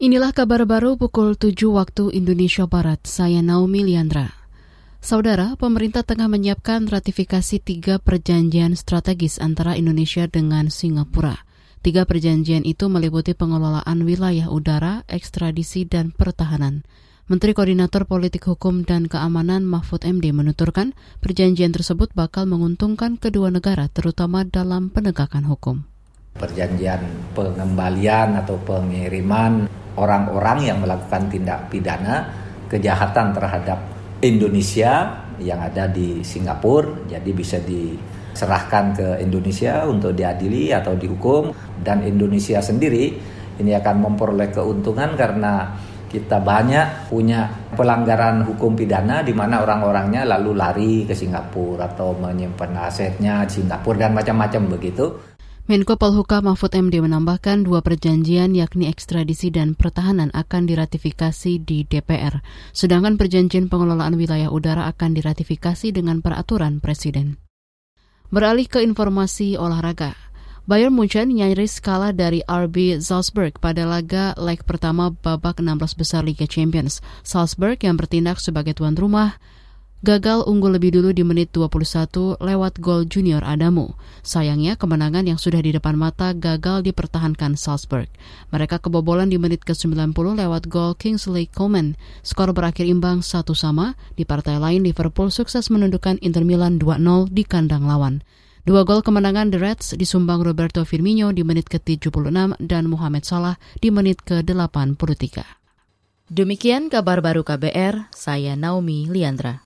Inilah kabar baru pukul 7 waktu Indonesia Barat. Saya Naomi Liandra. Saudara, pemerintah tengah menyiapkan ratifikasi tiga perjanjian strategis antara Indonesia dengan Singapura. Tiga perjanjian itu meliputi pengelolaan wilayah udara, ekstradisi, dan pertahanan. Menteri Koordinator Politik Hukum dan Keamanan Mahfud MD menuturkan perjanjian tersebut bakal menguntungkan kedua negara terutama dalam penegakan hukum. Perjanjian pengembalian atau pengiriman orang-orang yang melakukan tindak pidana kejahatan terhadap Indonesia yang ada di Singapura, jadi bisa diserahkan ke Indonesia untuk diadili atau dihukum dan Indonesia sendiri ini akan memperoleh keuntungan karena kita banyak punya pelanggaran hukum pidana di mana orang-orangnya lalu lari ke Singapura atau menyimpan asetnya di Singapura dan macam-macam begitu. Menko Polhuka Mahfud MD menambahkan dua perjanjian yakni ekstradisi dan pertahanan akan diratifikasi di DPR, sedangkan perjanjian pengelolaan wilayah udara akan diratifikasi dengan peraturan Presiden. Beralih ke informasi olahraga. Bayern Munchen nyaris kalah dari RB Salzburg pada laga leg pertama babak 16 besar Liga Champions. Salzburg yang bertindak sebagai tuan rumah gagal unggul lebih dulu di menit 21 lewat gol junior Adamu. Sayangnya kemenangan yang sudah di depan mata gagal dipertahankan Salzburg. Mereka kebobolan di menit ke-90 lewat gol Kingsley Coman. Skor berakhir imbang satu sama. Di partai lain Liverpool sukses menundukkan Inter Milan 2-0 di kandang lawan. Dua gol kemenangan The Reds disumbang Roberto Firmino di menit ke-76 dan Mohamed Salah di menit ke-83. Demikian kabar baru KBR, saya Naomi Liandra.